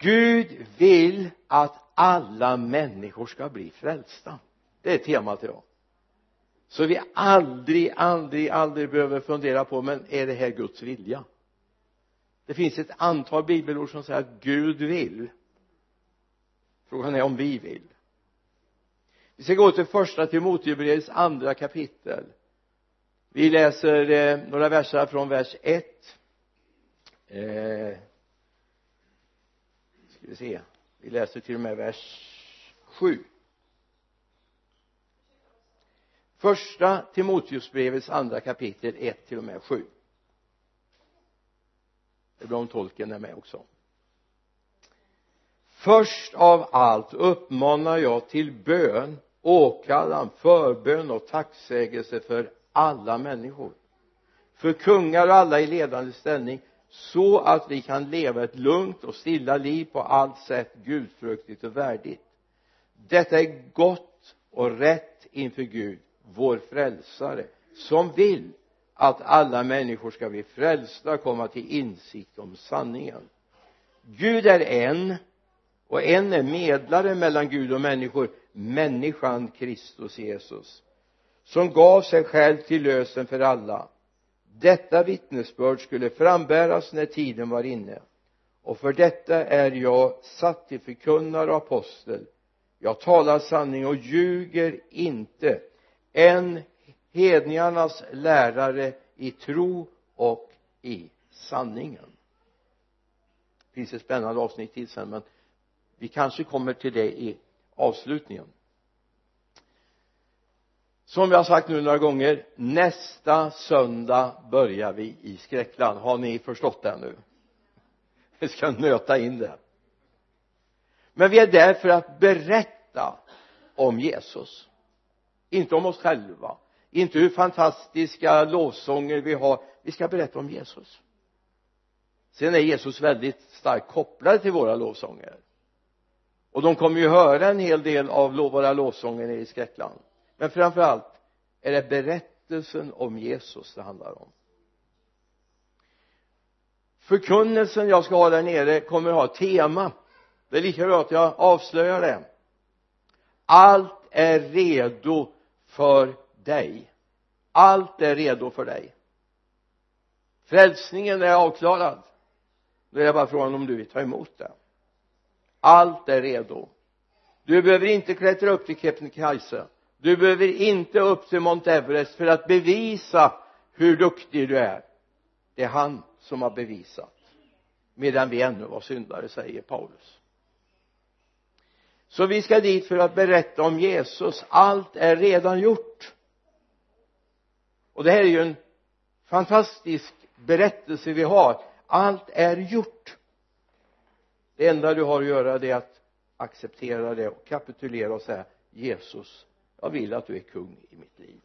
Gud vill att alla människor ska bli frälsta. Det är temat idag. Så vi aldrig, aldrig, aldrig behöver fundera på men är det här Guds vilja? Det finns ett antal bibelord som säger att Gud vill. Frågan är om vi vill. Vi ska gå till första Timoteusbrevets andra kapitel. Vi läser eh, några verser från vers 1 eh, vi se. Vi läser till och med vers 7 första Timoteusbrevets andra kapitel 1 till och med 7 det är bra om tolken är med också. Först av allt uppmanar jag till bön åkallan, förbön och tacksägelse för alla människor. För kungar och alla i ledande ställning så att vi kan leva ett lugnt och stilla liv på allt sätt gudfruktigt och värdigt. Detta är gott och rätt inför Gud vår frälsare som vill att alla människor ska bli frälsta och komma till insikt om sanningen. Gud är en och en är medlare mellan Gud och människor människan Kristus Jesus som gav sig själv till lösen för alla detta vittnesbörd skulle frambäras när tiden var inne. Och för detta är jag satt till förkunnare och apostel. Jag talar sanning och ljuger inte. Än hedningarnas lärare i tro och i sanningen. Det finns ett spännande avsnitt till sen men vi kanske kommer till det i avslutningen som jag har sagt nu några gånger nästa söndag börjar vi i skräckland. Har ni förstått det nu? Vi ska nöta in det. Men vi är där för att berätta om Jesus. Inte om oss själva. Inte hur fantastiska lovsånger vi har. Vi ska berätta om Jesus. Sen är Jesus väldigt starkt kopplad till våra lovsånger. Och de kommer ju höra en hel del av våra lovsånger i skräckland men framför allt är det berättelsen om Jesus det handlar om? Förkunnelsen jag ska ha där nere kommer att ha ett tema. Det är lika bra att jag avslöjar det. Allt är redo för dig. Allt är redo för dig. Frälsningen är avklarad. Då är det bara frågan om du vill ta emot det. Allt är redo. Du behöver inte klättra upp till Kebnekaise du behöver inte upp till Mount Everest för att bevisa hur duktig du är. Det är han som har bevisat medan vi ännu var syndare säger Paulus. Så vi ska dit för att berätta om Jesus. Allt är redan gjort. Och det här är ju en fantastisk berättelse vi har. Allt är gjort. Det enda du har att göra det är att acceptera det och kapitulera och säga Jesus jag vill att du är kung i mitt liv.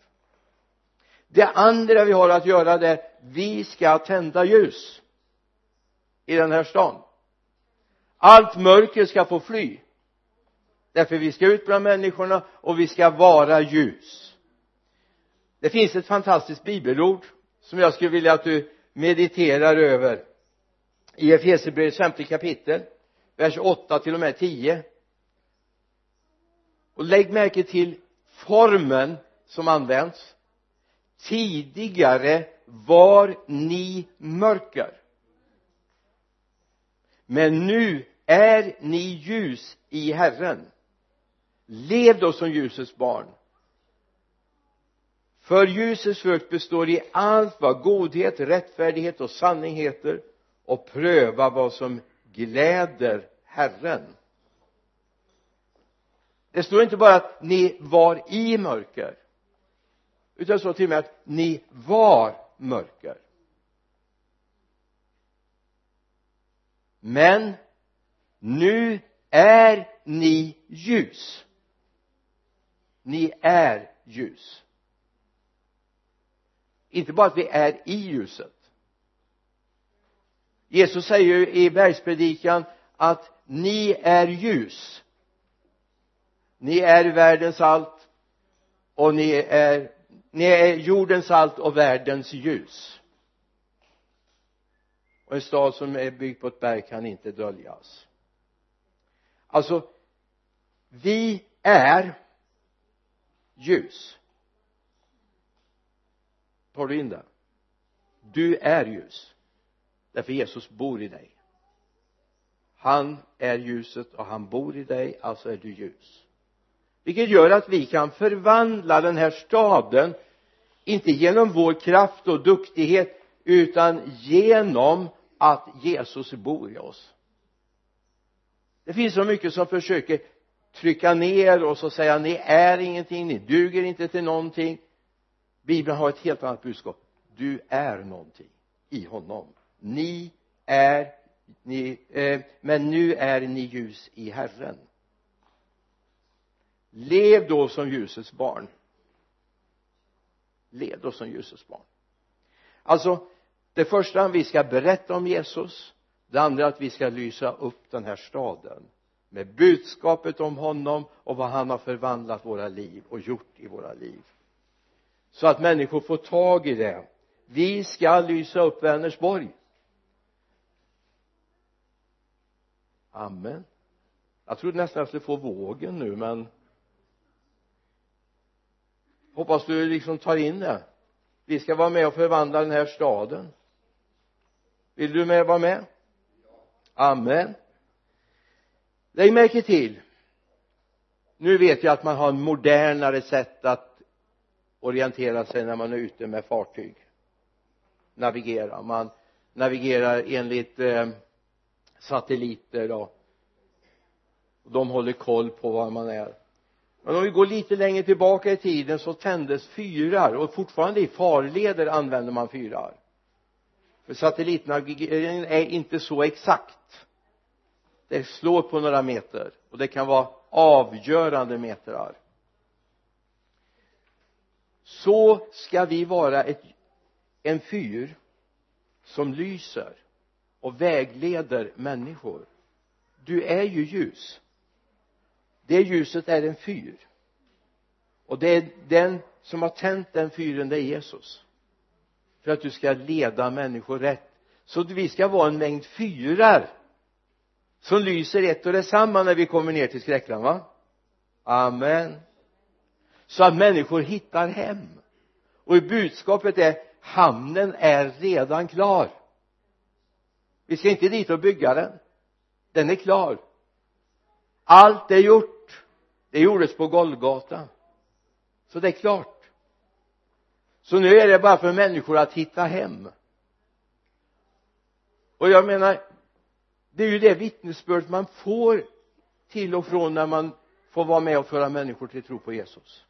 Det andra vi har att göra det är vi ska tända ljus i den här stan. Allt mörker ska få fly. Därför vi ska ut bland människorna och vi ska vara ljus. Det finns ett fantastiskt bibelord som jag skulle vilja att du mediterar över. I Efesierbrevets femte kapitel vers 8 till och med 10 och lägg märke till formen som används tidigare var ni mörker. Men nu är ni ljus i Herren. Lev då som ljusets barn. För ljusets frukt består i allt vad godhet, rättfärdighet och sanning heter och pröva vad som gläder Herren det står inte bara att ni var i mörker utan det står till och med att ni var mörker. Men nu är ni ljus. Ni är ljus. Inte bara att vi är i ljuset. Jesus säger ju i bergspredikan att ni är ljus ni är världens allt och ni är ni är jordens allt och världens ljus. Och en stad som är byggd på ett berg kan inte döljas. Alltså vi är ljus. Tar du in det? Du är ljus. Därför Jesus bor i dig. Han är ljuset och han bor i dig alltså är du ljus vilket gör att vi kan förvandla den här staden inte genom vår kraft och duktighet utan genom att Jesus bor i oss. Det finns så mycket som försöker trycka ner oss och säga ni är ingenting, ni duger inte till någonting. Bibeln har ett helt annat budskap. Du är någonting i honom. Ni är ni, eh, men nu är ni ljus i Herren lev då som ljusets barn. Lev då som ljusets barn. Alltså det första vi ska berätta om Jesus det andra att vi ska lysa upp den här staden med budskapet om honom och vad han har förvandlat våra liv och gjort i våra liv. Så att människor får tag i det. Vi ska lysa upp Vänersborg. Amen. Jag trodde nästan jag skulle få vågen nu men hoppas du liksom tar in det. Vi ska vara med och förvandla den här staden. Vill du med vara med? Amen. Lägg märke till. Nu vet jag att man har en modernare sätt att orientera sig när man är ute med fartyg. Navigera. Man navigerar enligt eh, satelliter och de håller koll på var man är men om vi går lite längre tillbaka i tiden så tändes fyrar och fortfarande i farleder använder man fyrar. För satellitnavigeringen är inte så exakt. Det slår på några meter och det kan vara avgörande metrar. Så ska vi vara ett, en fyr som lyser och vägleder människor. Du är ju ljus det ljuset är en fyr. Och det är den som har tänt den fyren det är Jesus. För att du ska leda människor rätt. Så vi ska vara en mängd fyrar som lyser ett och detsamma när vi kommer ner till skräckland va? Amen. Så att människor hittar hem. Och budskapet är hamnen är redan klar. Vi ska inte dit och bygga den. Den är klar. Allt är gjort det gjordes på Golgata. Så det är klart. Så nu är det bara för människor att hitta hem. Och jag menar det är ju det vittnesbörd man får till och från när man får vara med och föra människor till tro på Jesus.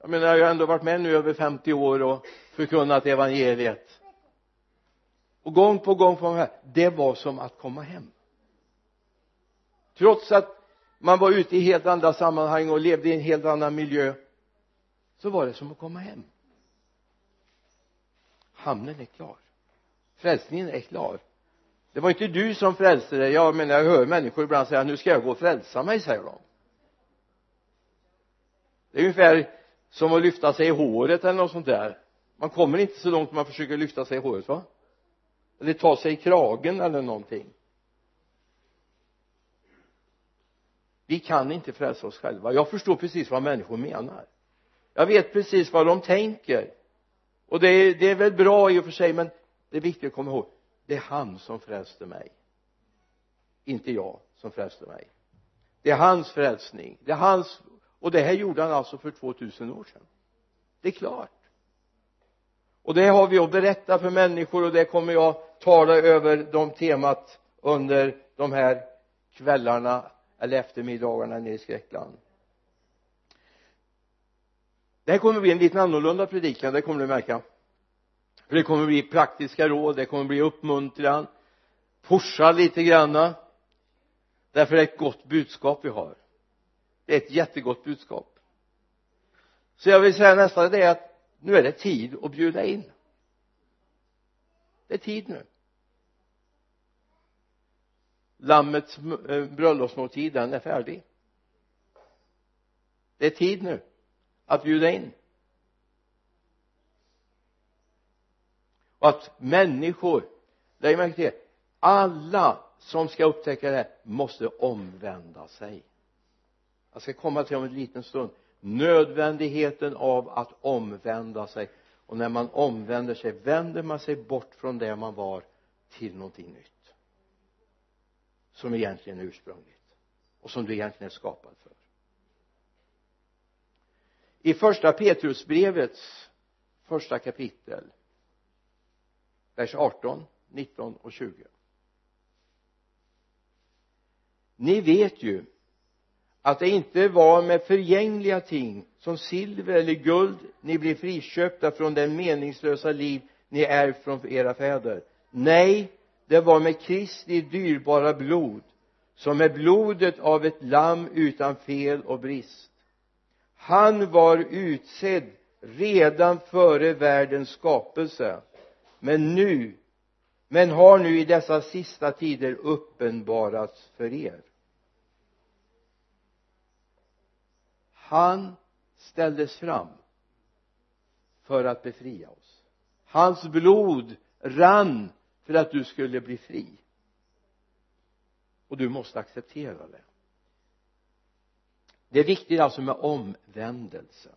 Jag menar jag har ändå varit med nu över 50 år och förkunnat evangeliet. Och gång på gång får man höra det var som att komma hem. Trots att man var ute i helt andra sammanhang och levde i en helt annan miljö. Så var det som att komma hem. Hamnen är klar. Frälsningen är klar. Det var inte du som frälste dig. Jag menar jag hör människor ibland säga nu ska jag gå och frälsa mig säger de. Det är ungefär som att lyfta sig i håret eller något sånt där. Man kommer inte så långt man försöker lyfta sig i håret va? Eller ta sig i kragen eller någonting. Vi kan inte frälsa oss själva. Jag förstår precis vad människor menar. Jag vet precis vad de tänker. Och det är, det är väl bra i och för sig men det är viktigt att komma ihåg. Det är han som frälste mig. Inte jag som frälste mig. Det är hans frälsning. Det är hans och det här gjorde han alltså för 2000 år sedan. Det är klart. Och det har vi att berätta för människor och det kommer jag tala över de temat under de här kvällarna eller eftermiddagarna nere i Skräckland. Det här kommer bli en lite annorlunda predikan det kommer du märka. För det kommer bli praktiska råd det kommer bli uppmuntran. Pusha lite granna. Därför är det ett gott budskap vi har. Det är ett jättegott budskap. Så jag vill säga nästan det att nu är det tid att bjuda in. Det är tid nu lammets eh, bröllopsmåltid den är färdig. Det är tid nu att bjuda in. Och att människor lägg märke till alla som ska upptäcka det här måste omvända sig. Jag ska komma till om en liten stund. Nödvändigheten av att omvända sig. Och när man omvänder sig vänder man sig bort från det man var till någonting nytt som egentligen är ursprungligt och som du egentligen är skapad för. I första Petrusbrevets första kapitel vers 18 19 och 20 ni vet ju att det inte var med förgängliga ting som silver eller guld ni blev friköpta från det meningslösa liv ni ärvt från era fäder. Nej det var med Kristi dyrbara blod som är blodet av ett lamm utan fel och brist. Han var utsedd redan före världens skapelse men nu men har nu i dessa sista tider uppenbarats för er. Han ställdes fram för att befria oss. Hans blod rann för att du skulle bli fri. Och du måste acceptera det. Det är viktigt alltså med omvändelse.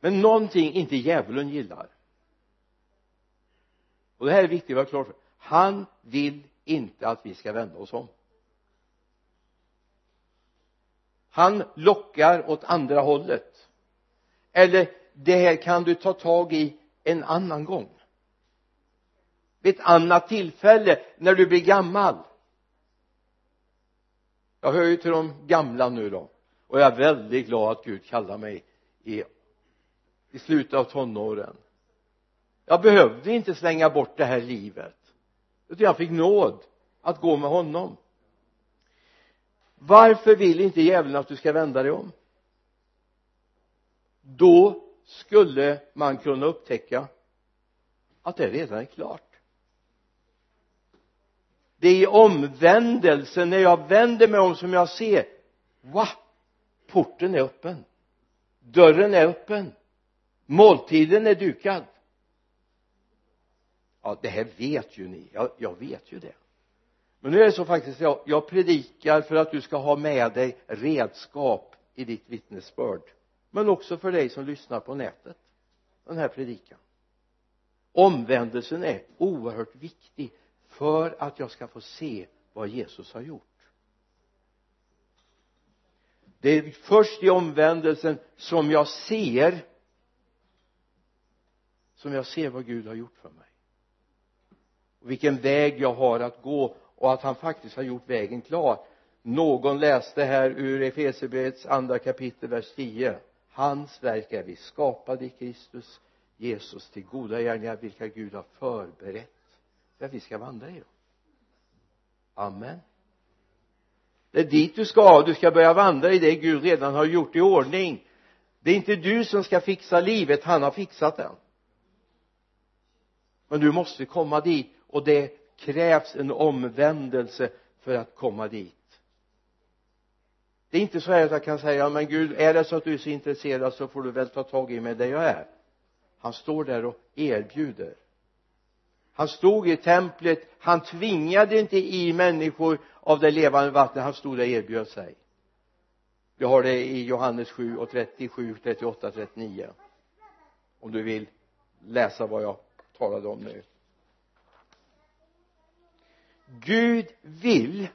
Men någonting inte djävulen gillar. Och det här är viktigt att vara klar för. Han vill inte att vi ska vända oss om. Han lockar åt andra hållet. Eller det här kan du ta tag i en annan gång vid ett annat tillfälle när du blir gammal. Jag hör ju till de gamla nu då och jag är väldigt glad att Gud kallar mig i, i slutet av tonåren. Jag behövde inte slänga bort det här livet utan jag fick nåd att gå med honom. Varför vill inte djävulen att du ska vända dig om? Då skulle man kunna upptäcka att det redan är klart det är i omvändelsen när jag vänder mig om som jag ser va? Porten är öppen. Dörren är öppen. Måltiden är dukad. Ja det här vet ju ni. Jag, jag vet ju det. Men nu är det så faktiskt jag, jag predikar för att du ska ha med dig redskap i ditt vittnesbörd. Men också för dig som lyssnar på nätet den här predikan. Omvändelsen är oerhört viktig för att jag ska få se vad Jesus har gjort. Det är först i omvändelsen som jag ser som jag ser vad Gud har gjort för mig. Och vilken väg jag har att gå och att han faktiskt har gjort vägen klar. Någon läste här ur Efesierbrevets andra kapitel vers 10 hans verk är vi skapade i Kristus Jesus. Till goda gärningar vilka Gud har förberett för att vi ska vandra i dem amen. Det är dit du ska. Du ska börja vandra i det Gud redan har gjort i ordning. Det är inte du som ska fixa livet. Han har fixat det. Men du måste komma dit och det krävs en omvändelse för att komma dit. Det är inte så här att jag kan säga men Gud är det så att du är så intresserad så får du väl ta tag i mig där jag är. Han står där och erbjuder han stod i templet. Han tvingade inte i människor av det levande vattnet. Han stod där och erbjöd sig. Vi har det i Johannes 7 och 37, 38, 39 om du vill läsa vad jag talade om nu. Gud vill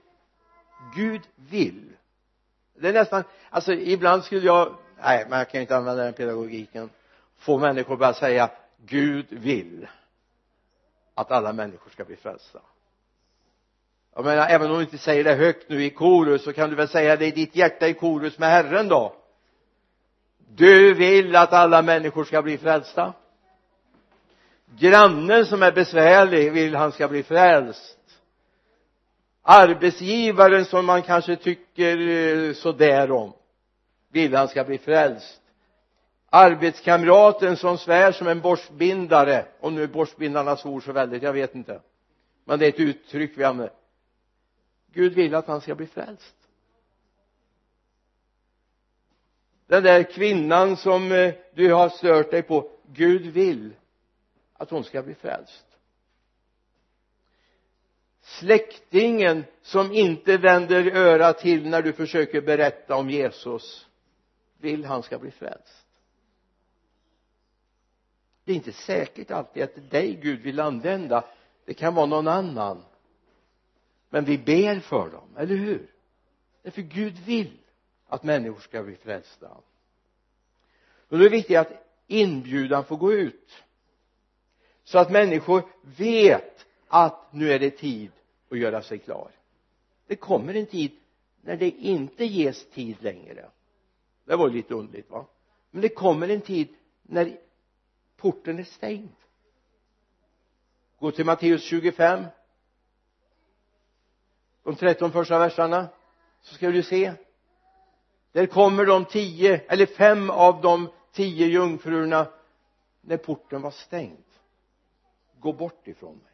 Gud vill. Det är nästan alltså ibland skulle jag nej men jag kan inte använda den pedagogiken. Få människor att börja säga Gud vill att alla människor ska bli frälsta. Jag menar även om du inte säger det högt nu i korus så kan du väl säga det i ditt hjärta i korus med Herren då. Du vill att alla människor ska bli frälsta. Grannen som är besvärlig vill han ska bli frälst. Arbetsgivaren som man kanske tycker eh, sådär om vill han ska bli frälst arbetskamraten som svär som en borstbindare. Om nu borstbindarna svor så väldigt jag vet inte. Men det är ett uttryck vi använder. Gud vill att han ska bli frälst. Den där kvinnan som eh, du har stört dig på Gud vill att hon ska bli frälst. Släktingen som inte vänder öra till när du försöker berätta om Jesus vill han ska bli frälst det är inte säkert alltid att det är dig Gud vill använda. Det kan vara någon annan. Men vi ber för dem, eller hur? Därför Gud vill att människor ska bli frälsta. Och då är det viktigt att inbjudan får gå ut så att människor vet att nu är det tid att göra sig klar. Det kommer en tid när det inte ges tid längre. Det var lite underligt va? Men det kommer en tid när porten är stängd. Gå till Matteus 25 de 13 första verserna så ska du se. Där kommer de tio eller fem av de tio jungfrurna när porten var stängd. Gå bort ifrån mig.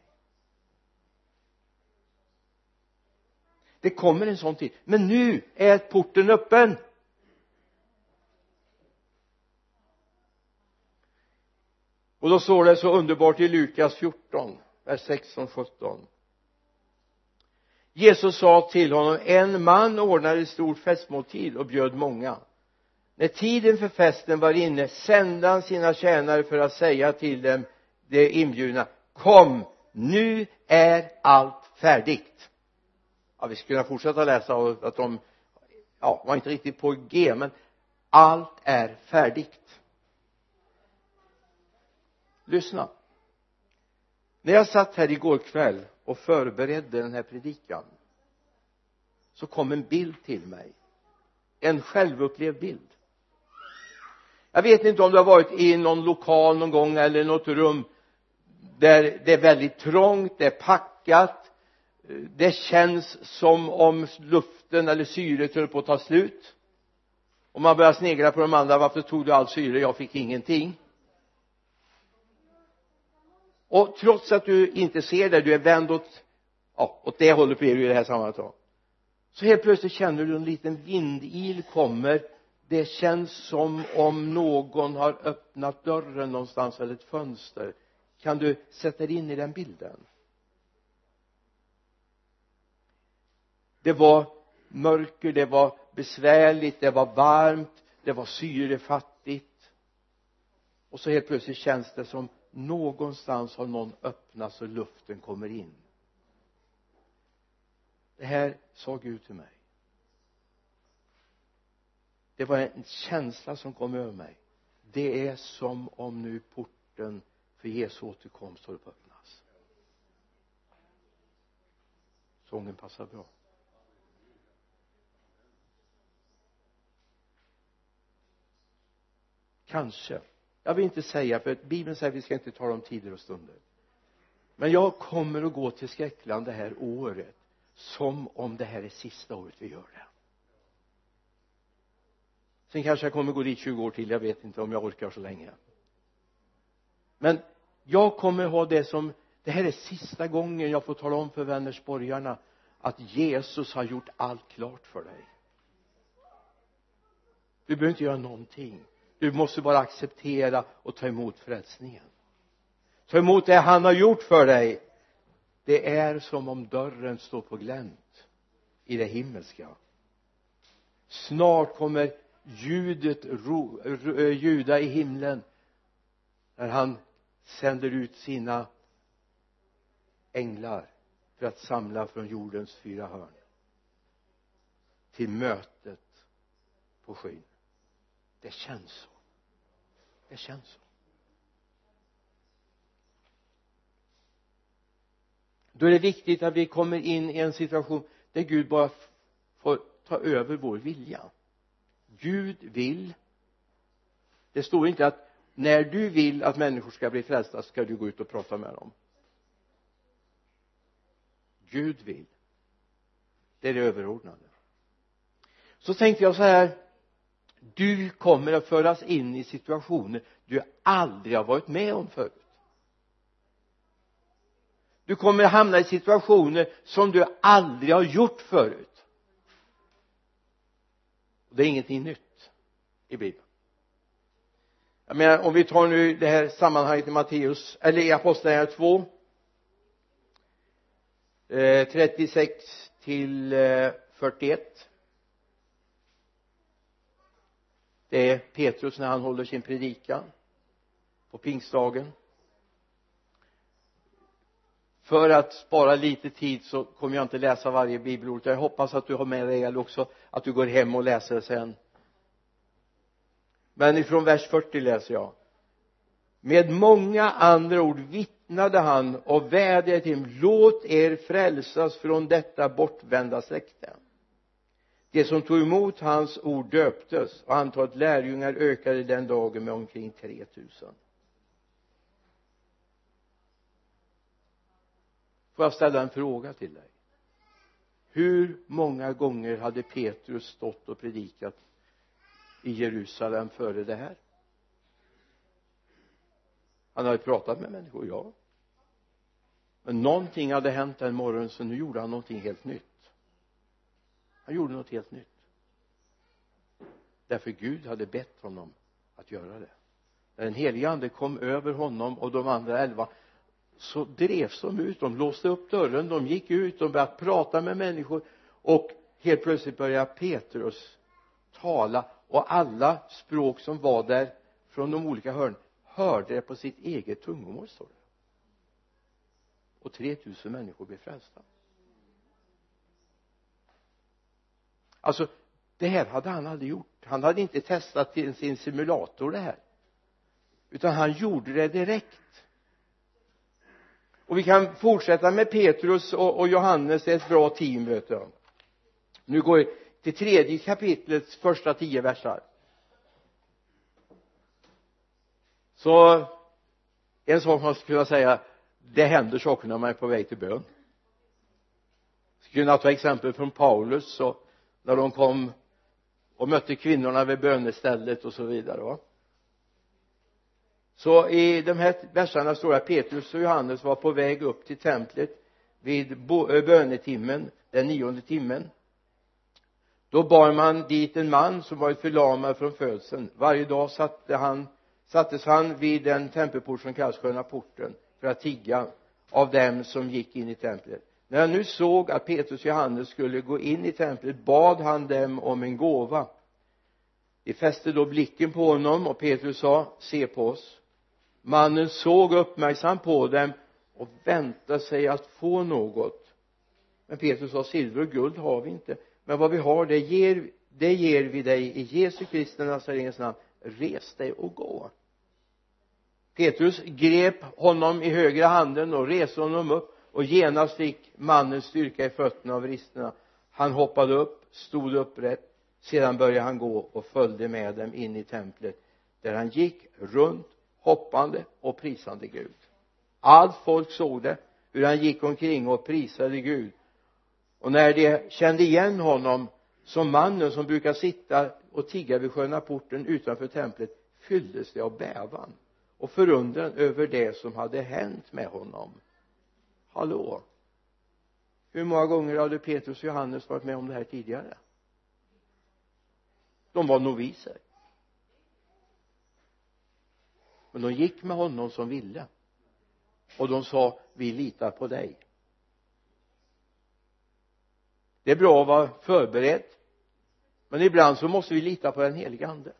Det kommer en sån tid. Men nu är porten öppen. Och då står det så underbart i Lukas 14 vers 16 17 Jesus sa till honom en man ordnade ett stort festmåltid och bjöd många. När tiden för festen var inne sände han sina tjänare för att säga till dem de inbjudna kom nu är allt färdigt. Ja vi skulle kunna fortsätta läsa att de ja var inte riktigt på G men allt är färdigt lyssna. När jag satt här igår kväll och förberedde den här predikan så kom en bild till mig. En självupplevd bild. Jag vet inte om du har varit i någon lokal någon gång eller något rum där det är väldigt trångt, det är packat det känns som om luften eller syret höll på att ta slut. Och man börjar snegla på de andra varför tog du all syre? Jag fick ingenting och trots att du inte ser det du är vänd åt ja, åt det hållet blir du i det här sammanhanget så helt plötsligt känner du en liten vindil kommer. Det känns som om någon har öppnat dörren någonstans eller ett fönster. Kan du sätta dig in i den bilden? Det var mörker, det var besvärligt, det var varmt, det var syrefattigt. Och så helt plötsligt känns det som någonstans har någon öppnat så luften kommer in. Det här sa Gud till mig. Det var en känsla som kom över mig. Det är som om nu porten för Jesu återkomst håller på att öppnas. Sången passar bra. Kanske jag vill inte säga för bibeln säger att vi ska inte tala om tider och stunder. Men jag kommer att gå till skräckland det här året som om det här är sista året vi gör det. Sen kanske jag kommer gå dit 20 år till jag vet inte om jag orkar så länge. Men jag kommer ha det som det här är sista gången jag får tala om för Vänersborgarna att Jesus har gjort allt klart för dig. Du behöver inte göra någonting du måste bara acceptera och ta emot frälsningen. Ta emot det han har gjort för dig. Det är som om dörren står på glänt i det himmelska. Snart kommer ljudet eh, ljuda i himlen när han sänder ut sina änglar för att samla från jordens fyra hörn till mötet på skyn. Det känns så det känns så. Då är det viktigt att vi kommer in i en situation där Gud bara får ta över vår vilja. Gud vill. Det står inte att när du vill att människor ska bli frälsta ska du gå ut och prata med dem. Gud vill. Det är det överordnade. Så tänkte jag så här du kommer att föras in i situationer du aldrig har varit med om förut. Du kommer att hamna i situationer som du aldrig har gjort förut. Det är ingenting nytt i bibeln. Jag menar om vi tar nu det här sammanhanget i Matteus eller i apostlagärningarna 2 eh, 36 till eh, 41 det är Petrus när han håller sin predikan på pingstdagen. För att spara lite tid så kommer jag inte läsa varje bibelord. Jag hoppas att du har med dig eller också att du går hem och läser det sen. Men ifrån vers 40 läser jag. Med många andra ord vittnade han och vädjade till dem låt er frälsas från detta bortvända släkte de som tog emot hans ord döptes och antalet lärjungar ökade den dagen med omkring 3000 får jag ställa en fråga till dig? Hur många gånger hade Petrus stått och predikat i Jerusalem före det här? Han hade pratat med människor, ja. Men någonting hade hänt den morgonen så nu gjorde han någonting helt nytt han gjorde något helt nytt. Därför Gud hade bett honom att göra det. När den helige ande kom över honom och de andra elva så drevs de ut, de låste upp dörren, de gick ut, de började prata med människor och helt plötsligt började Petrus tala och alla språk som var där från de olika hörnen hörde det på sitt eget tungomål står det. Och 3000 människor blev frälsta. Alltså det här hade han aldrig gjort. Han hade inte testat i sin simulator det här. Utan han gjorde det direkt. Och vi kan fortsätta med Petrus och, och Johannes det är ett bra team vet du. Nu går vi till tredje kapitlets första tio versar. Så en sak man skulle kunna säga det händer saker när man är på väg till bön. Skulle kunna ta exempel från Paulus och när de kom och mötte kvinnorna vid bönestället och så vidare va. Så i de här verserna står det att Petrus och Johannes var på väg upp till templet vid eh, bönetimmen den nionde timmen. Då bar man dit en man som varit förlamad från födseln. Varje dag satte han sattes han vid den tempelport som kallas sköna porten för att tigga av dem som gick in i templet när han nu såg att Petrus och Johannes skulle gå in i templet bad han dem om en gåva. De fäste då blicken på honom och Petrus sa se på oss. Mannen såg uppmärksamt på dem och väntade sig att få något. Men Petrus sa silver och guld har vi inte. Men vad vi har det ger, det ger vi dig i Jesu Kristi Nazarens namn. Res dig och gå. Petrus grep honom i högra handen och reste honom upp och genast fick mannen styrka i fötterna av vristerna han hoppade upp, stod upprätt. Sedan började han gå och följde med dem in i templet där han gick runt hoppande och prisande Gud. Allt folk såg det hur han gick omkring och prisade Gud. Och när de kände igen honom som mannen som brukar sitta och tigga vid sköna porten utanför templet fylldes de av bävan och förundran över det som hade hänt med honom hallå? Hur många gånger hade Petrus och Johannes varit med om det här tidigare? De var noviser. Men de gick med honom som ville. Och de sa vi litar på dig. Det är bra att vara förberedd. Men ibland så måste vi lita på den helige ande.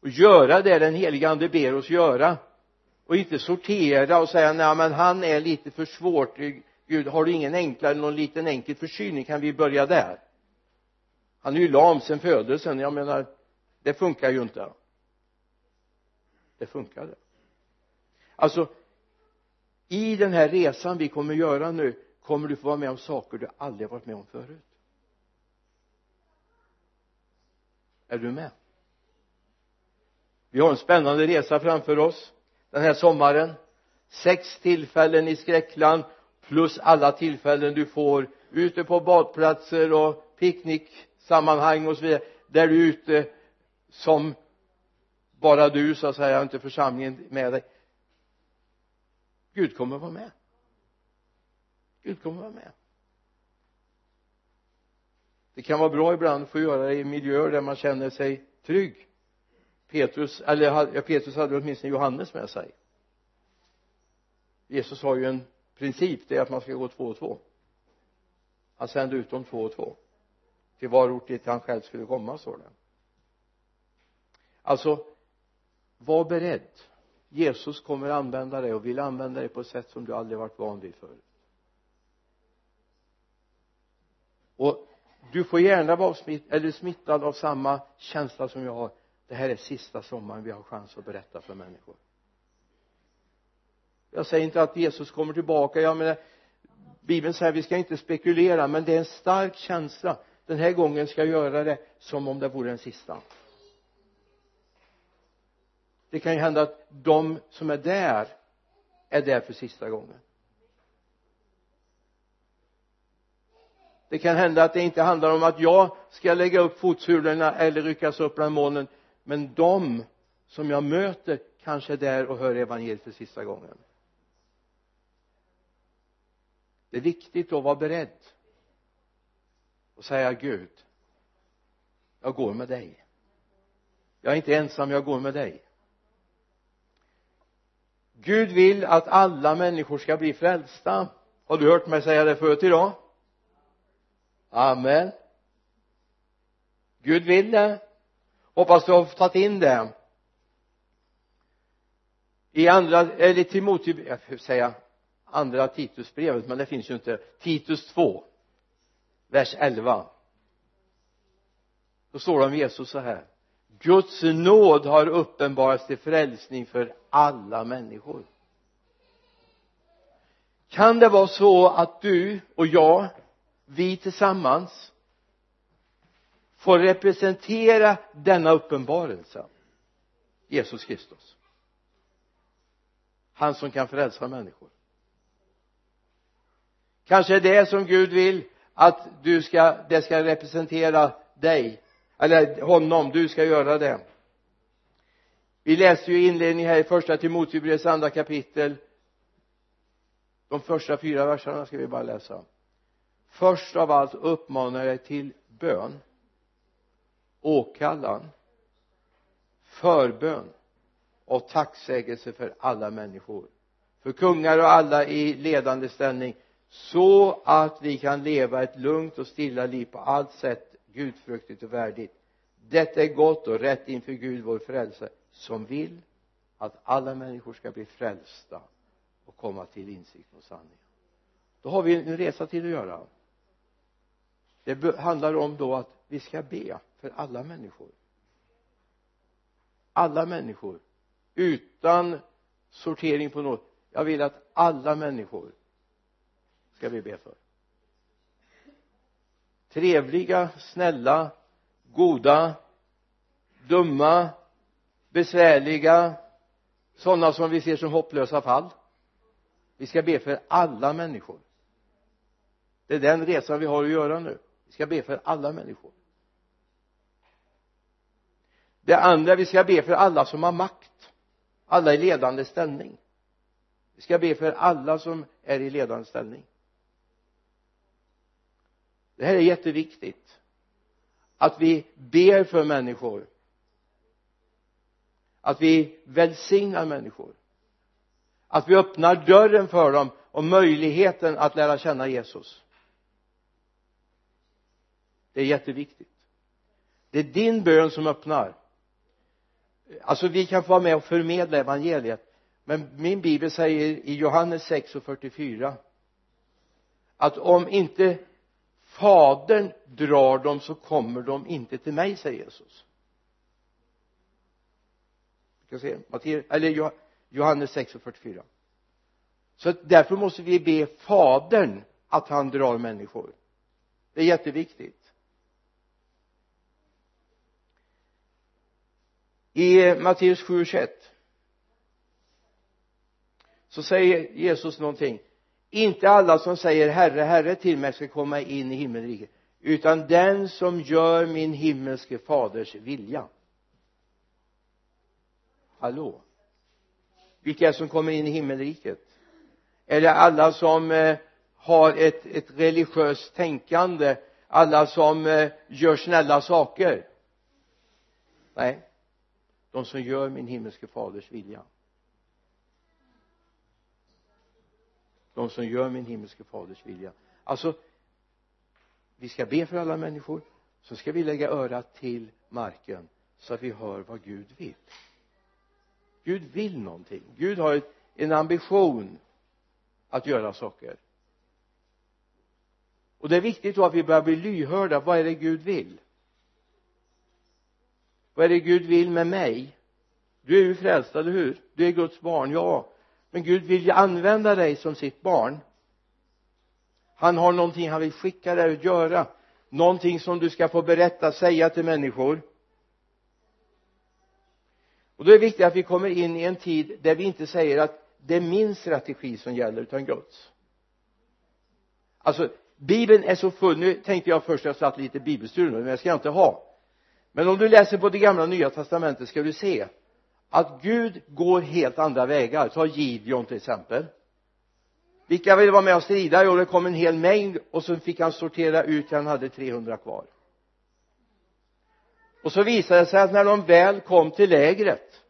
Och göra det den helige ande ber oss göra och inte sortera och säga nej men han är lite för svårt. Gud har du ingen enklare någon liten enkel förkylning? Kan vi börja där? Han är ju lam sen födelsen. Jag menar det funkar ju inte. Det funkade alltså i den här resan vi kommer göra nu kommer du få vara med om saker du aldrig varit med om förut. Är du med? Vi har en spännande resa framför oss den här sommaren. Sex tillfällen i skräckland plus alla tillfällen du får ute på badplatser och picknicksammanhang och så vidare. Där du är ute som bara du så att säga inte församlingen med dig. Gud kommer vara med. Gud kommer vara med. Det kan vara bra ibland att få göra det i miljöer där man känner sig trygg. Petrus eller ja, Petrus hade åtminstone Johannes med sig. Jesus har ju en princip det är att man ska gå två och två. Han sände ut dem två och två. Till var ort dit han själv skulle komma står det. Alltså var beredd. Jesus kommer använda dig och vill använda dig på ett sätt som du aldrig varit van vid förut. Och du får gärna vara smitt, eller smittad av samma känsla som jag har det här är sista sommaren vi har chans att berätta för människor. Jag säger inte att Jesus kommer tillbaka. Jag menar bibeln säger vi ska inte spekulera men det är en stark känsla. Den här gången ska jag göra det som om det vore den sista. Det kan ju hända att de som är där är där för sista gången. Det kan hända att det inte handlar om att jag ska lägga upp fotsulorna eller ryckas upp bland molnen men de som jag möter kanske är där och hör evangeliet för sista gången. Det är viktigt att vara beredd och säga Gud jag går med dig. Jag är inte ensam, jag går med dig. Gud vill att alla människor ska bli frälsta. Har du hört mig säga det förut idag? Amen. Gud vill det hoppas du har tagit in det i andra, eller Timoteus, jag får säga andra Titusbrevet men det finns ju inte. Titus 2 vers 11 då står det om Jesus så här. Guds nåd har uppenbarats till frälsning för alla människor. Kan det vara så att du och jag vi tillsammans får representera denna uppenbarelse. Jesus Kristus. Han som kan frälsa människor. Kanske är det som Gud vill att du ska det ska representera dig eller honom, du ska göra det. Vi läste ju inledningen här i första Timoteusbrevets andra kapitel. De första fyra verserna ska vi bara läsa. Först av allt uppmanar jag till bön åkallan förbön och tacksägelse för alla människor. För kungar och alla i ledande ställning så att vi kan leva ett lugnt och stilla liv på allt sätt gudfruktigt och värdigt. Detta är gott och rätt inför Gud vår frälsare som vill att alla människor ska bli frälsta och komma till insikt och sanning då har vi en resa till att göra. Det handlar om då att vi ska be för alla människor. Alla människor. Utan sortering på något. Jag vill att alla människor ska vi be för. Trevliga, snälla, goda, dumma, besvärliga sådana som vi ser som hopplösa fall. Vi ska be för alla människor. Det är den resan vi har att göra nu. Vi ska be för alla människor det andra vi ska be för alla som har makt. Alla i ledande ställning. Vi ska be för alla som är i ledande ställning. Det här är jätteviktigt. Att vi ber för människor. Att vi välsignar människor. Att vi öppnar dörren för dem och möjligheten att lära känna Jesus. Det är jätteviktigt. Det är din bön som öppnar alltså vi kan få vara med och förmedla evangeliet. Men min bibel säger i Johannes 6 och 44 att om inte fadern drar dem så kommer de inte till mig säger Jesus. Vi ska se Matteus, eller Johannes 6 och 44 så därför måste vi be fadern att han drar människor. Det är jätteviktigt. I eh, Matteus 7 21 så säger Jesus någonting. Inte alla som säger herre herre till mig ska komma in i himmelriket. Utan den som gör min himmelske faders vilja. Hallå? Vilka är det som kommer in i himmelriket? Är det alla som eh, har ett, ett religiöst tänkande? Alla som eh, gör snälla saker? Nej de som gör min himmelske faders vilja. De som gör min himmelske faders vilja. Alltså vi ska be för alla människor så ska vi lägga örat till marken så att vi hör vad Gud vill. Gud vill någonting. Gud har en ambition att göra saker. Och det är viktigt då att vi börjar bli lyhörda. Vad är det Gud vill? Vad är det Gud vill med mig? Du är ju frälst, eller hur? Du är Guds barn, ja. Men Gud vill ju använda dig som sitt barn. Han har någonting han vill skicka dig att göra. Någonting som du ska få berätta, säga till människor. Och då är det viktigt att vi kommer in i en tid där vi inte säger att det är min strategi som gäller utan Guds. Alltså bibeln är så full. Nu tänkte jag först jag satt lite bibelstudier men jag ska inte ha men om du läser på det gamla och nya testamentet ska du se att Gud går helt andra vägar. Ta Gideon till exempel. Vilka ville vara med och strida? Jo det kom en hel mängd och så fick han sortera ut han hade 300 kvar. Och så visade det sig att när de väl kom till lägret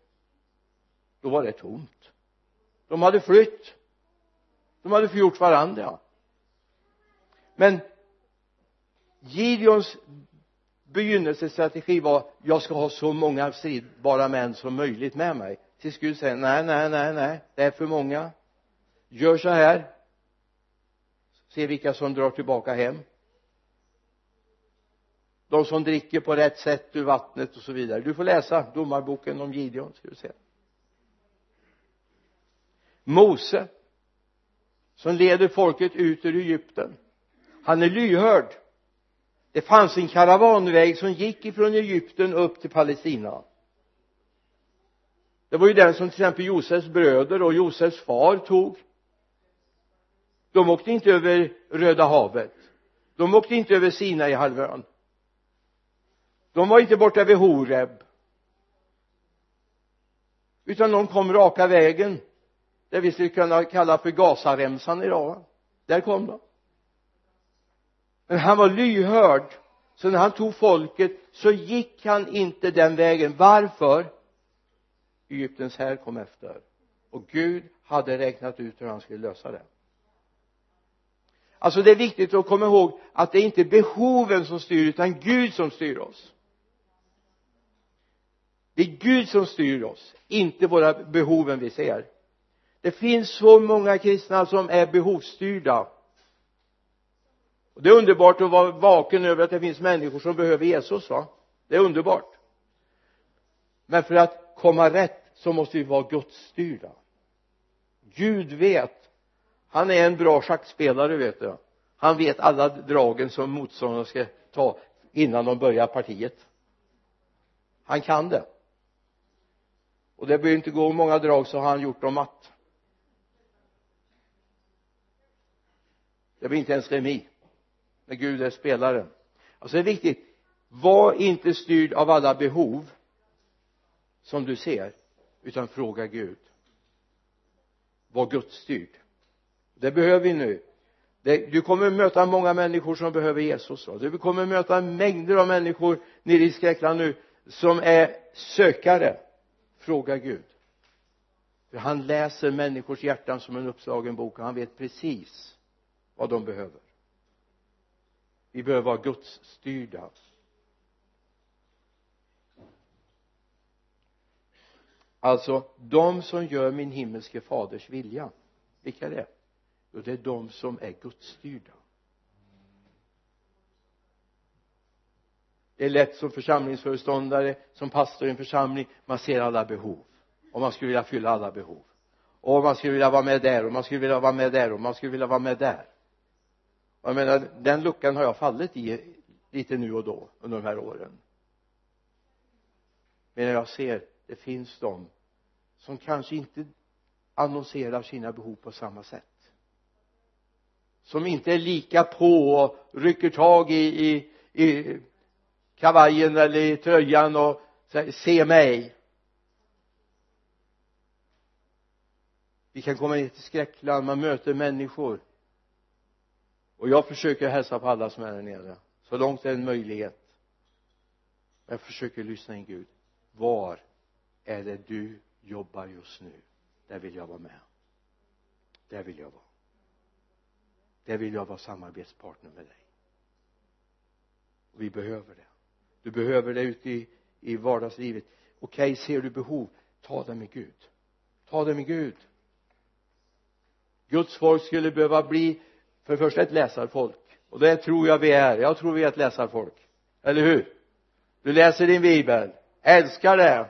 då var det tomt. De hade flytt. De hade förgjort varandra. Men Gideons begynnelsestrategi var jag ska ha så många stridbara män som möjligt med mig. Tills Gud säger nej, nej, nej, nej det är för många. Gör så här. Se vilka som drar tillbaka hem. De som dricker på rätt sätt ur vattnet och så vidare. Du får läsa domarboken om Gideon ska du se. Mose som leder folket ut ur Egypten han är lyhörd det fanns en karavanväg som gick ifrån Egypten upp till Palestina. Det var ju den som till exempel Josefs bröder och Josefs far tog. De åkte inte över Röda havet. De åkte inte över Sinaihalvön. de var inte borta vid Horeb. Utan de kom raka vägen det vi skulle kunna kalla för Gazaremsan idag där kom de men han var lyhörd. Så när han tog folket så gick han inte den vägen. Varför? Egyptens här kom efter. Och Gud hade räknat ut hur han skulle lösa det. Alltså det är viktigt att komma ihåg att det är inte behoven som styr utan Gud som styr oss. Det är Gud som styr oss inte våra behoven vi ser. Det finns så många kristna som är behovsstyrda och det är underbart att vara vaken över att det finns människor som behöver Jesus va? Det är underbart. Men för att komma rätt så måste vi vara gudsstyrda. Gud vet. Han är en bra schackspelare vet du. Han vet alla dragen som motståndarna ska ta innan de börjar partiet. Han kan det. Och det behöver inte gå många drag så har han gjort dem matt det blir inte ens remis när Gud är spelaren alltså det är viktigt. Var inte styrd av alla behov som du ser utan fråga Gud. Var gudsstyrd. Det behöver vi nu. Det, du kommer möta många människor som behöver Jesus va? du kommer möta mängder av människor nere i Skräckland nu som är sökare. Fråga Gud. För han läser människors hjärtan som en uppslagen bok och han vet precis vad de behöver vi behöver vara gudsstyrda alltså de som gör min himmelske faders vilja vilka är det? Jo det är de som är gudsstyrda det är lätt som församlingsföreståndare som pastor i en församling man ser alla behov. Och man skulle vilja fylla alla behov. Och man skulle vilja vara med där och man skulle vilja vara med där och man skulle vilja vara med där jag menar den luckan har jag fallit i lite nu och då under de här åren. Men jag ser det finns de som kanske inte annonserar sina behov på samma sätt. Som inte är lika på och rycker tag i, i, i kavajen eller i tröjan och säger se mig. Vi kan komma ner till skräckland man möter människor och jag försöker hälsa på alla som är där nere. Så långt det är en möjlighet. Jag försöker lyssna in Gud. Var är det du jobbar just nu? Där vill jag vara med. Där vill jag vara. Där vill jag vara samarbetspartner med dig. Och vi behöver det. Du behöver det ute i, i vardagslivet. Okej okay, ser du behov? Ta det med Gud. Ta det med Gud. Guds folk skulle behöva bli för det första ett läsarfolk. Och det tror jag vi är. Jag tror vi är ett läsarfolk. Eller hur? Du läser din bibel. Älskar det.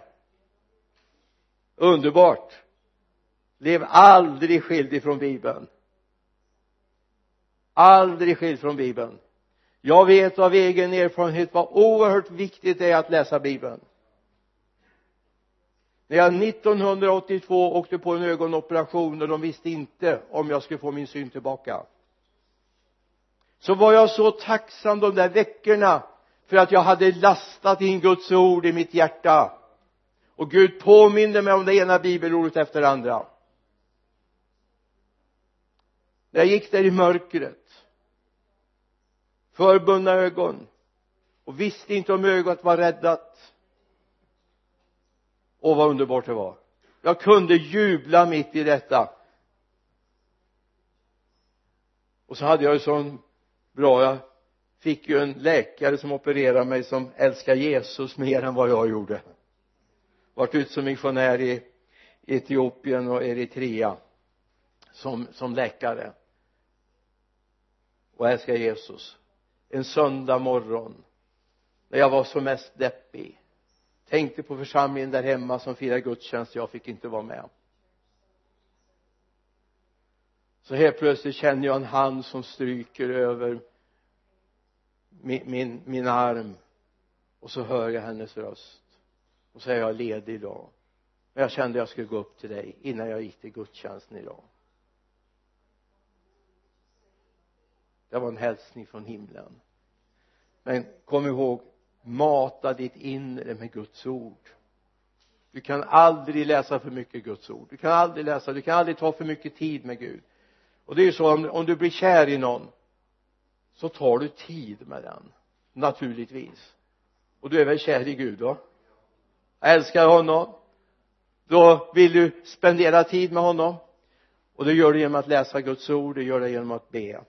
Underbart. Lev aldrig skild ifrån bibeln. Aldrig skild från bibeln. Jag vet av egen erfarenhet vad oerhört viktigt det är att läsa bibeln. När jag 1982 åkte på en ögonoperation och de visste inte om jag skulle få min syn tillbaka så var jag så tacksam de där veckorna för att jag hade lastat in Guds ord i mitt hjärta. Och Gud påminde mig om det ena bibelordet efter det andra. När jag gick där i mörkret förbundna ögon och visste inte om ögat var räddat. Och vad underbart det var. Jag kunde jubla mitt i detta. Och så hade jag ju sån bra jag fick ju en läkare som opererade mig som älskar Jesus mer än vad jag gjorde. Varit ute som missionär i Etiopien och Eritrea som, som läkare. Och älskar Jesus. En söndag morgon när jag var som mest deppig tänkte på församlingen där hemma som firar gudstjänst. Jag fick inte vara med. Så helt plötsligt känner jag en hand som stryker över min, min, min arm. Och så hör jag hennes röst. Och så är jag ledig idag. Men jag kände jag skulle gå upp till dig innan jag gick till gudstjänsten idag. Det var en hälsning från himlen. Men kom ihåg mata ditt inre med Guds ord. Du kan aldrig läsa för mycket Guds ord. Du kan aldrig läsa, du kan aldrig ta för mycket tid med Gud och det är ju så om, om du blir kär i någon så tar du tid med den naturligtvis. Och du är väl kär i Gud då älskar honom. Då vill du spendera tid med honom. Och det gör du genom att läsa Guds ord, det gör du genom att be.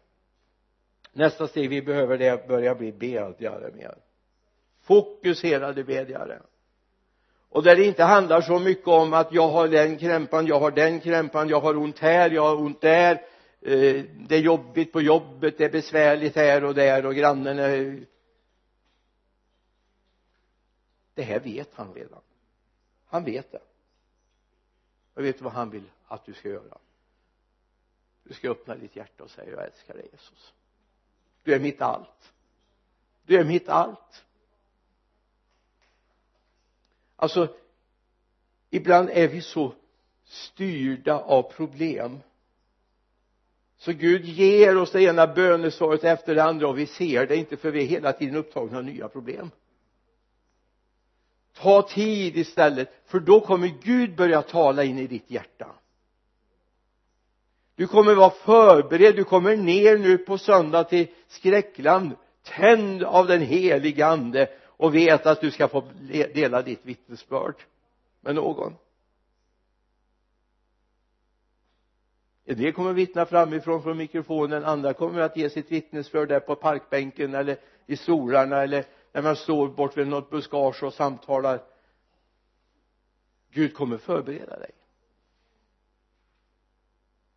Nästa steg vi behöver det är att börja bli bedjare mer. Fokuserade bedjare. Och där det inte handlar så mycket om att jag har den krämpan, jag har den krämpan, jag har ont här, jag har ont där eh, det är jobbigt på jobbet, det är besvärligt här och där och grannen eh. är det här vet han redan. Han vet det. Jag vet vad han vill att du ska göra. Du ska öppna ditt hjärta och säga jag älskar dig Jesus. Du är mitt allt. Du är mitt allt. Alltså ibland är vi så styrda av problem så Gud ger oss det ena bönesvaret efter det andra och vi ser det inte för vi är hela tiden upptagna av nya problem. Ta tid istället för då kommer Gud börja tala in i ditt hjärta. Du kommer vara förberedd du kommer ner nu på söndag till skräckland tänd av den helige ande och vet att du ska få dela ditt vittnesbörd med någon. En del kommer vittna framifrån från mikrofonen. Andra kommer att ge sitt vittnesbörd där på parkbänken eller i stolarna eller när man står bort vid något buskage och samtalar. Gud kommer förbereda dig.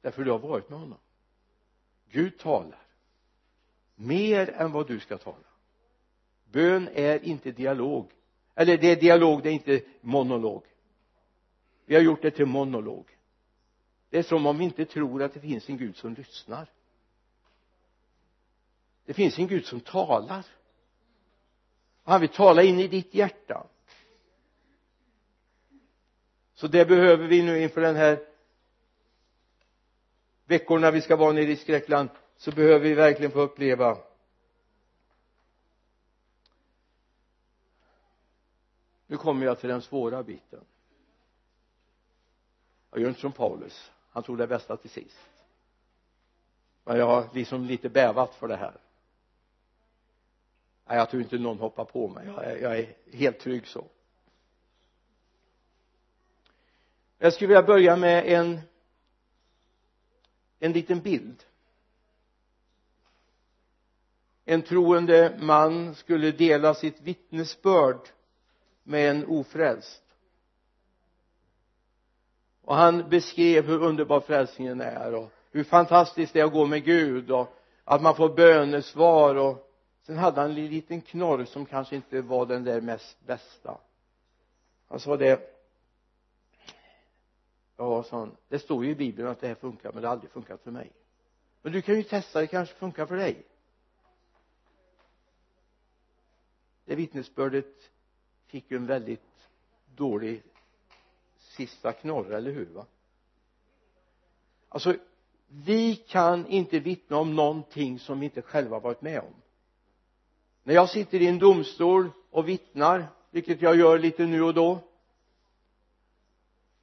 Därför du har varit med honom. Gud talar mer än vad du ska tala. Bön är inte dialog. Eller det är dialog det är inte monolog. Vi har gjort det till monolog det är som om vi inte tror att det finns en Gud som lyssnar. Det finns en Gud som talar. Han vill tala in i ditt hjärta. Så det behöver vi nu inför den här veckorna vi ska vara nere i skräckland så behöver vi verkligen få uppleva nu kommer jag till den svåra biten. Jag gör inte som Paulus han tog det bästa till sist. Men jag har liksom lite bävat för det här. Nej jag tror inte någon hoppar på mig. Jag är, jag är helt trygg så. Jag skulle vilja börja med en en liten bild. En troende man skulle dela sitt vittnesbörd med en ofrälst och han beskrev hur underbar frälsningen är och hur fantastiskt det är att gå med Gud och att man får bönesvar och sen hade han en liten knorr som kanske inte var den där mest bästa. Han sa det ja sa han? Det står ju i bibeln att det här funkar men det har aldrig funkat för mig. Men du kan ju testa det kanske funkar för dig. Det vittnesbördet fick ju en väldigt dålig sista knorr, eller hur va? Alltså vi kan inte vittna om någonting som vi inte själva varit med om. När jag sitter i en domstol och vittnar vilket jag gör lite nu och då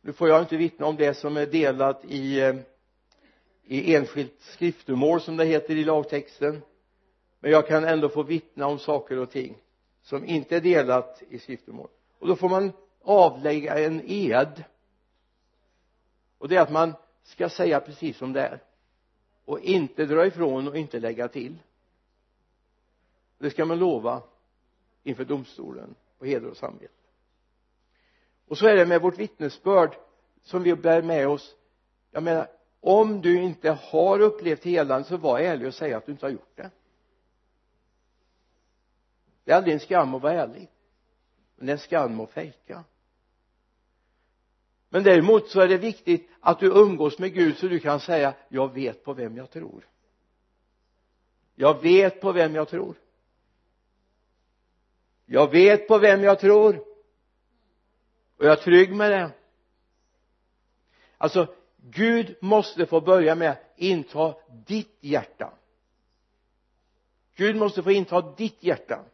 nu får jag inte vittna om det som är delat i eh, i enskilt skriftemål som det heter i lagtexten men jag kan ändå få vittna om saker och ting som inte är delat i skriftemål. Och då får man avlägga en ed. Och det är att man ska säga precis som det är. Och inte dra ifrån och inte lägga till. Det ska man lova inför domstolen på heder och samvete. Och så är det med vårt vittnesbörd som vi bär med oss. Jag menar om du inte har upplevt helande så var ärlig och säg att du inte har gjort det. Det är aldrig en skam att vara ärlig. Men det är en skam att fejka men däremot så är det viktigt att du umgås med Gud så du kan säga jag vet på vem jag tror. Jag vet på vem jag tror. Jag vet på vem jag tror. Och jag är trygg med det. Alltså Gud måste få börja med att inta ditt hjärta. Gud måste få inta ditt hjärta.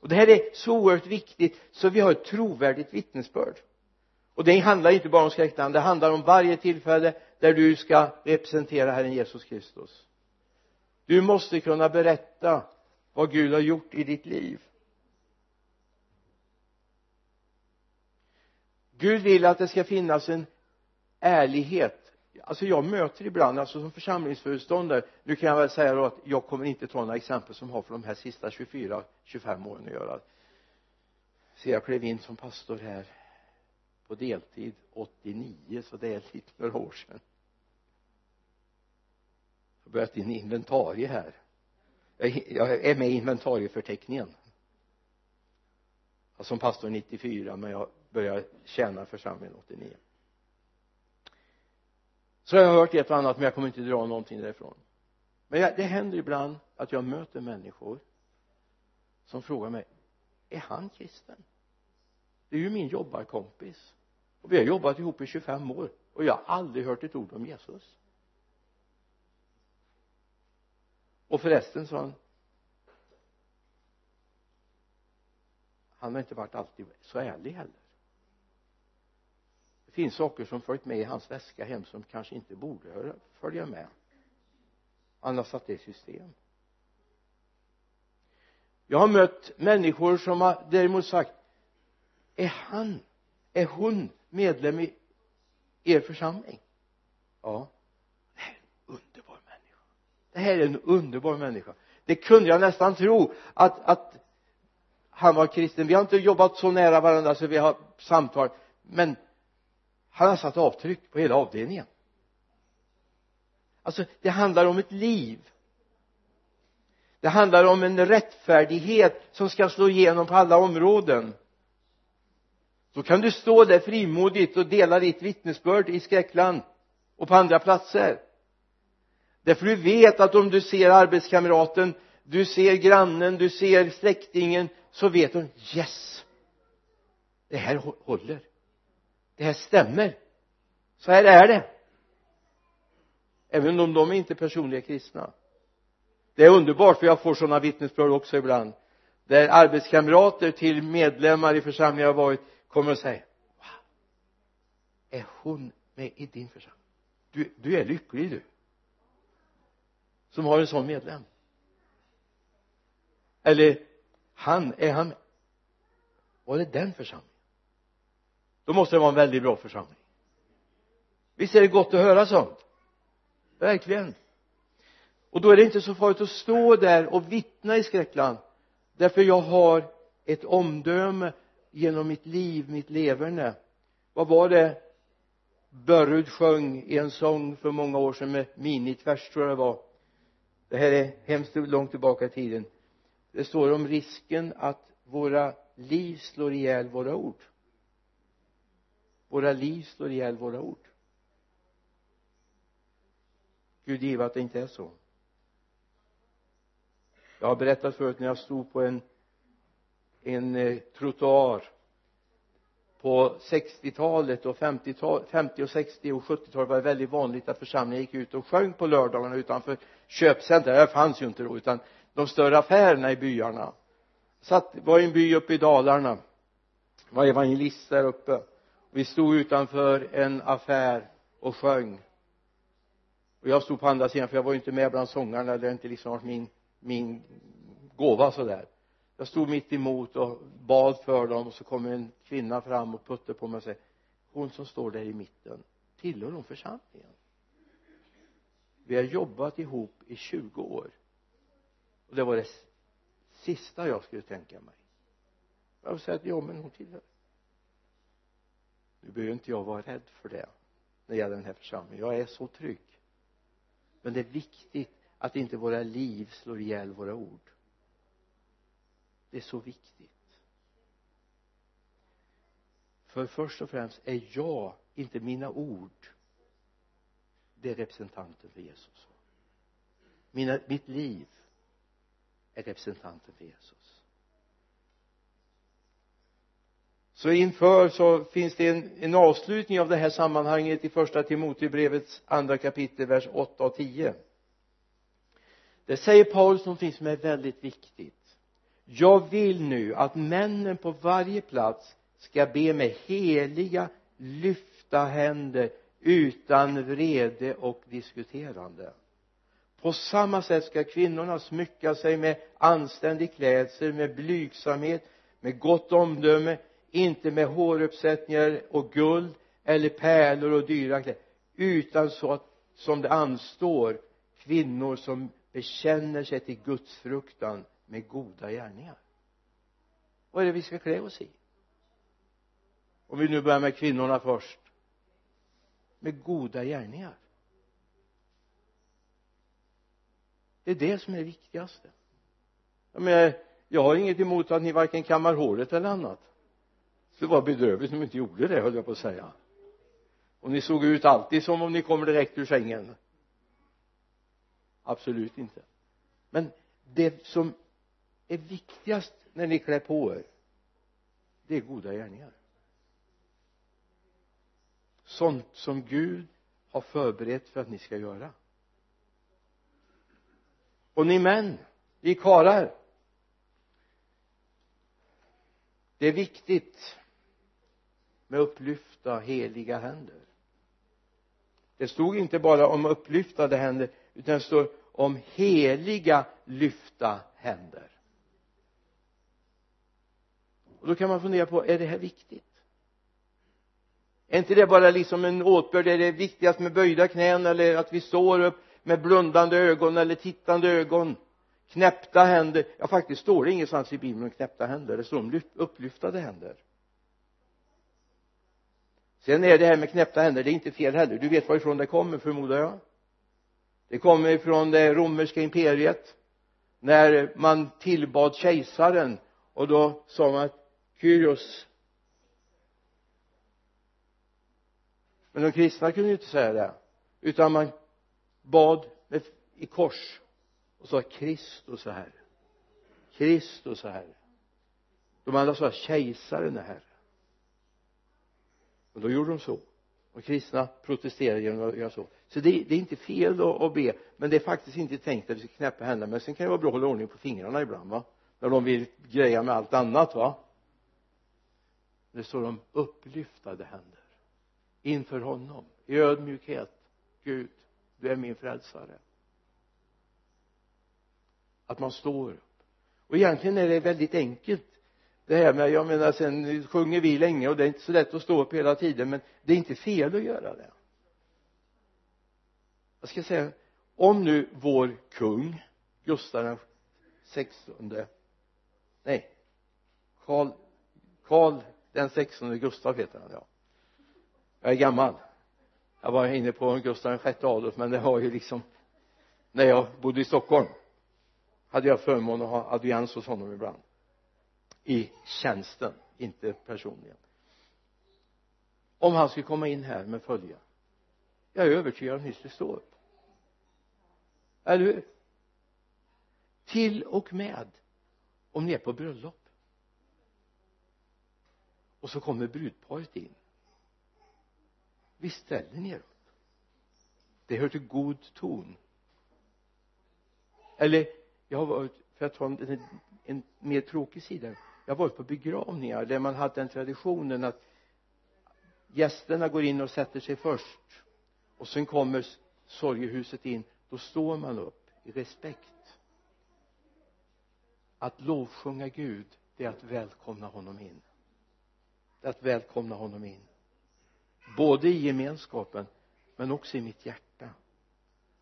Och det här är så oerhört viktigt så vi har ett trovärdigt vittnesbörd och det handlar inte bara om skräckland det handlar om varje tillfälle där du ska representera Herren Jesus Kristus. Du måste kunna berätta vad Gud har gjort i ditt liv. Gud vill att det ska finnas en ärlighet. Alltså jag möter ibland alltså som församlingsföreståndare nu kan jag väl säga då att jag kommer inte ta några exempel som har för de här sista 24 25 åren att göra. Så jag klev in som pastor här på deltid 89 så det är lite några år sedan. Jag har börjat in inventarie här. Jag är med i inventarieförteckningen som pastor 94 men jag började tjäna församlingen 89 så har jag hört ett och annat men jag kommer inte dra någonting därifrån. Men jag, det händer ibland att jag möter människor som frågar mig är han kristen? Det är ju min jobbarkompis och vi har jobbat ihop i 25 år. Och jag har aldrig hört ett ord om Jesus. Och förresten sa han han har inte varit alltid så ärlig heller. Det finns saker som följt med i hans väska hem som kanske inte borde följa med. Han har satt det i system. Jag har mött människor som har däremot sagt är han är hon medlem i er församling. Ja. Det här är en underbar människa. Det här är en underbar människa. Det kunde jag nästan tro att, att han var kristen. Vi har inte jobbat så nära varandra så vi har samtal. Men han har satt avtryck på hela avdelningen. Alltså det handlar om ett liv. Det handlar om en rättfärdighet som ska slå igenom på alla områden så kan du stå där frimodigt och dela ditt vittnesbörd i skräckland och på andra platser. Därför du vet att om du ser arbetskamraten du ser grannen, du ser släktingen så vet hon yes det här håller. Det här stämmer. Så här är det. Även om de inte är personliga kristna. Det är underbart för jag får sådana vittnesbörd också ibland. Där arbetskamrater till medlemmar i församlingar har varit kommer och säger wow, är hon med i din församling? Du, du är lycklig du som har en sån medlem. Eller han, är han var det den församlingen? Då måste det vara en väldigt bra församling. Visst är det gott att höra sånt? Verkligen. Och då är det inte så farligt att stå där och vittna i skräckland därför jag har ett omdöme genom mitt liv, mitt leverne. Vad var det Börrud sjöng i en sång för många år sedan med minitvers tror jag det var? Det här är hemskt långt tillbaka i tiden. Det står om risken att våra liv slår ihjäl våra ord. Våra liv slår ihjäl våra ord. Gud give att det inte är så. Jag har berättat förut när jag stod på en en eh, trottoar på 60-talet och 50, 50 och 60 och 70-talet var det väldigt vanligt att församlingen gick ut och sjöng på lördagarna utanför köpcentra det fanns ju inte då utan de större affärerna i byarna. Satt, var i en by uppe i Dalarna. Var evangelist där uppe. Vi stod utanför en affär och sjöng. Och jag stod på andra sidan för jag var ju inte med bland sångarna. Det har inte liksom varit min min gåva sådär jag stod mitt emot och bad för dem och så kommer en kvinna fram och puttade på mig och säger hon som står där i mitten tillhör hon församlingen? Vi har jobbat ihop i 20 år. Och det var det sista jag skulle tänka mig. Jag vill säga att ja men hon tillhör. Nu behöver inte jag vara rädd för det när det gäller den här församlingen. Jag är så trygg. Men det är viktigt att inte våra liv slår ihjäl våra ord det är så viktigt. För först och främst är jag inte mina ord det är representanten för Jesus. Mina, mitt liv är representanten för Jesus. Så inför så finns det en, en avslutning av det här sammanhanget i första Timotebrevets andra kapitel vers 8 och 10 det säger Paulus någonting som är väldigt viktigt jag vill nu att männen på varje plats ska be med heliga lyfta händer utan vrede och diskuterande. På samma sätt ska kvinnorna smycka sig med anständig klädsel med blygsamhet med gott omdöme inte med håruppsättningar och guld eller pärlor och dyra kläder utan så att som det anstår kvinnor som bekänner sig till gudsfruktan med goda gärningar. Vad är det vi ska klä oss i? Om vi nu börjar med kvinnorna först. Med goda gärningar. Det är det som är det viktigaste. Jag menar jag har inget emot att ni varken kammar håret eller annat. Det skulle vara bedrövligt om ni inte gjorde det höll jag på att säga. Och ni såg ut alltid som om ni kommer direkt ur sängen. Absolut inte. Men det som är viktigast när ni klär på er det är goda gärningar. Sånt som Gud har förberett för att ni ska göra. Och ni män ni karlar det är viktigt med upplyfta heliga händer. Det stod inte bara om upplyftade händer utan det står om heliga lyfta händer och då kan man fundera på är det här viktigt? Är inte det bara liksom en åtbörd är det viktigast med böjda knän eller att vi står upp med blundande ögon eller tittande ögon knäppta händer? Ja faktiskt står det ingenstans i bibeln om knäppta händer. Det står om upplyftade händer. Sen är det här med knäppta händer det är inte fel heller. Du vet varifrån det kommer förmodar jag. Det kommer ifrån det romerska imperiet när man tillbad kejsaren. Och då sa man att Kyrios. Men de kristna kunde ju inte säga det. Utan man bad med, i kors och sa Kristus är herre Kristus är herre de andra sa kejsaren är herre och då gjorde de så. Och kristna protesterade genom att göra så. Så det, det är inte fel att, att be men det är faktiskt inte tänkt att vi ska knäppa händerna. Men sen kan det vara bra att hålla ordning på fingrarna ibland va? När de vill greja med allt annat va? Det står om upplyftade händer. Inför honom i ödmjukhet. Gud du är min frälsare. Att man står upp. Och egentligen är det väldigt enkelt det här med jag menar sen sjunger vi länge och det är inte så lätt att stå upp hela tiden men det är inte fel att göra det. Jag ska säga om nu vår kung Gustav den sextonde nej Karl Karl den sextonde Gustav heter han ja. Jag är gammal. Jag var inne på Gustav den sjätte Adolf men det var ju liksom när jag bodde i Stockholm hade jag förmånen att ha audiens hos honom ibland. I tjänsten inte personligen. Om han skulle komma in här med följa jag är övertygad om att ni skulle stå upp. Eller hur? Till och med om ni är på bröllop och så kommer brudparet in. Visst ställer ni er upp det hör till god ton. Eller jag har varit för att ta en, en, en mer tråkig sida. Jag har varit på begravningar där man hade den traditionen att gästerna går in och sätter sig först. Och sen kommer sorgehuset in. Då står man upp i respekt. Att lovsjunga Gud det är att välkomna honom in att välkomna honom in. Både i gemenskapen men också i mitt hjärta.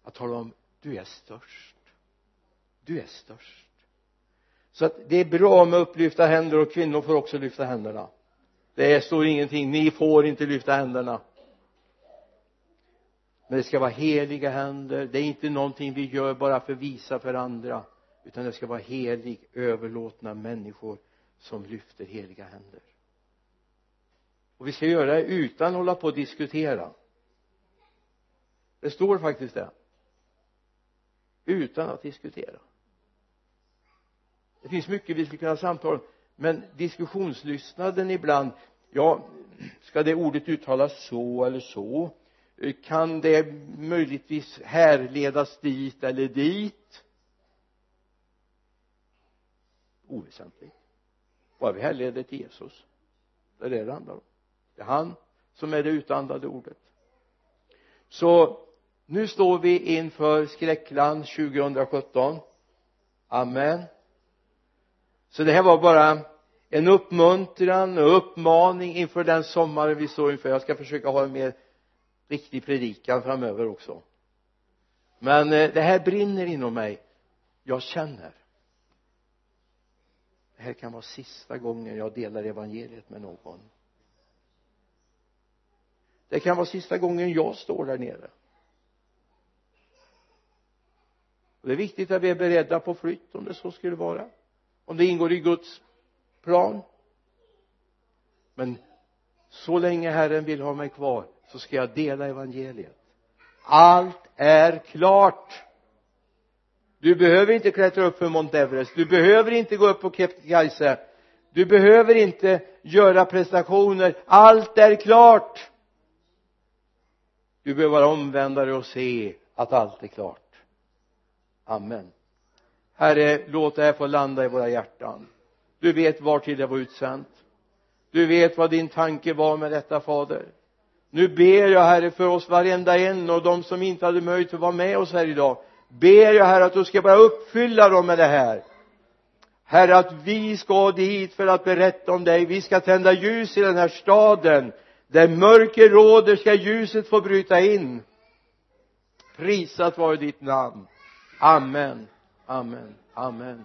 Att tala om du är störst. Du är störst. Så att det är bra med upplyfta händer och kvinnor får också lyfta händerna. Det står ingenting ni får inte lyfta händerna. Men det ska vara heliga händer. Det är inte någonting vi gör bara för att visa för andra utan det ska vara helig överlåtna människor som lyfter heliga händer och vi ska göra det utan att hålla på och diskutera. Det står faktiskt det. Utan att diskutera. Det finns mycket vi skulle kunna samtala om men diskussionslystnaden ibland ja ska det ordet uttalas så eller så? Kan det möjligtvis härledas dit eller dit? Oväsentligt. Bara vi härleder till Jesus. Det är det det handlar om det är han som är det utandade ordet. Så nu står vi inför skräckland 2017 amen. Så det här var bara en uppmuntran och uppmaning inför den sommaren vi står inför. Jag ska försöka ha en mer riktig predikan framöver också. Men eh, det här brinner inom mig. Jag känner. Det här kan vara sista gången jag delar evangeliet med någon det kan vara sista gången jag står där nere. Och det är viktigt att vi är beredda på flytt om det så skulle vara. Om det ingår i Guds plan. Men så länge Herren vill ha mig kvar så ska jag dela evangeliet. Allt är klart. Du behöver inte klättra upp för Mount Everest. Du behöver inte gå upp på Kebnekaise. Du behöver inte göra prestationer. Allt är klart du behöver bara omvända dig och se att allt är klart. Amen. Herre låt det här få landa i våra hjärtan. Du vet var till det var utsänt du vet vad din tanke var med detta fader. Nu ber jag herre för oss varenda en och de som inte hade möjlighet att vara med oss här idag. Ber jag herre att du ska bara uppfylla dem med det här. Herre att vi ska dit för att berätta om dig. Vi ska tända ljus i den här staden där mörker råder ska ljuset få bryta in. Prisat vare ditt namn. Amen. Amen. Amen.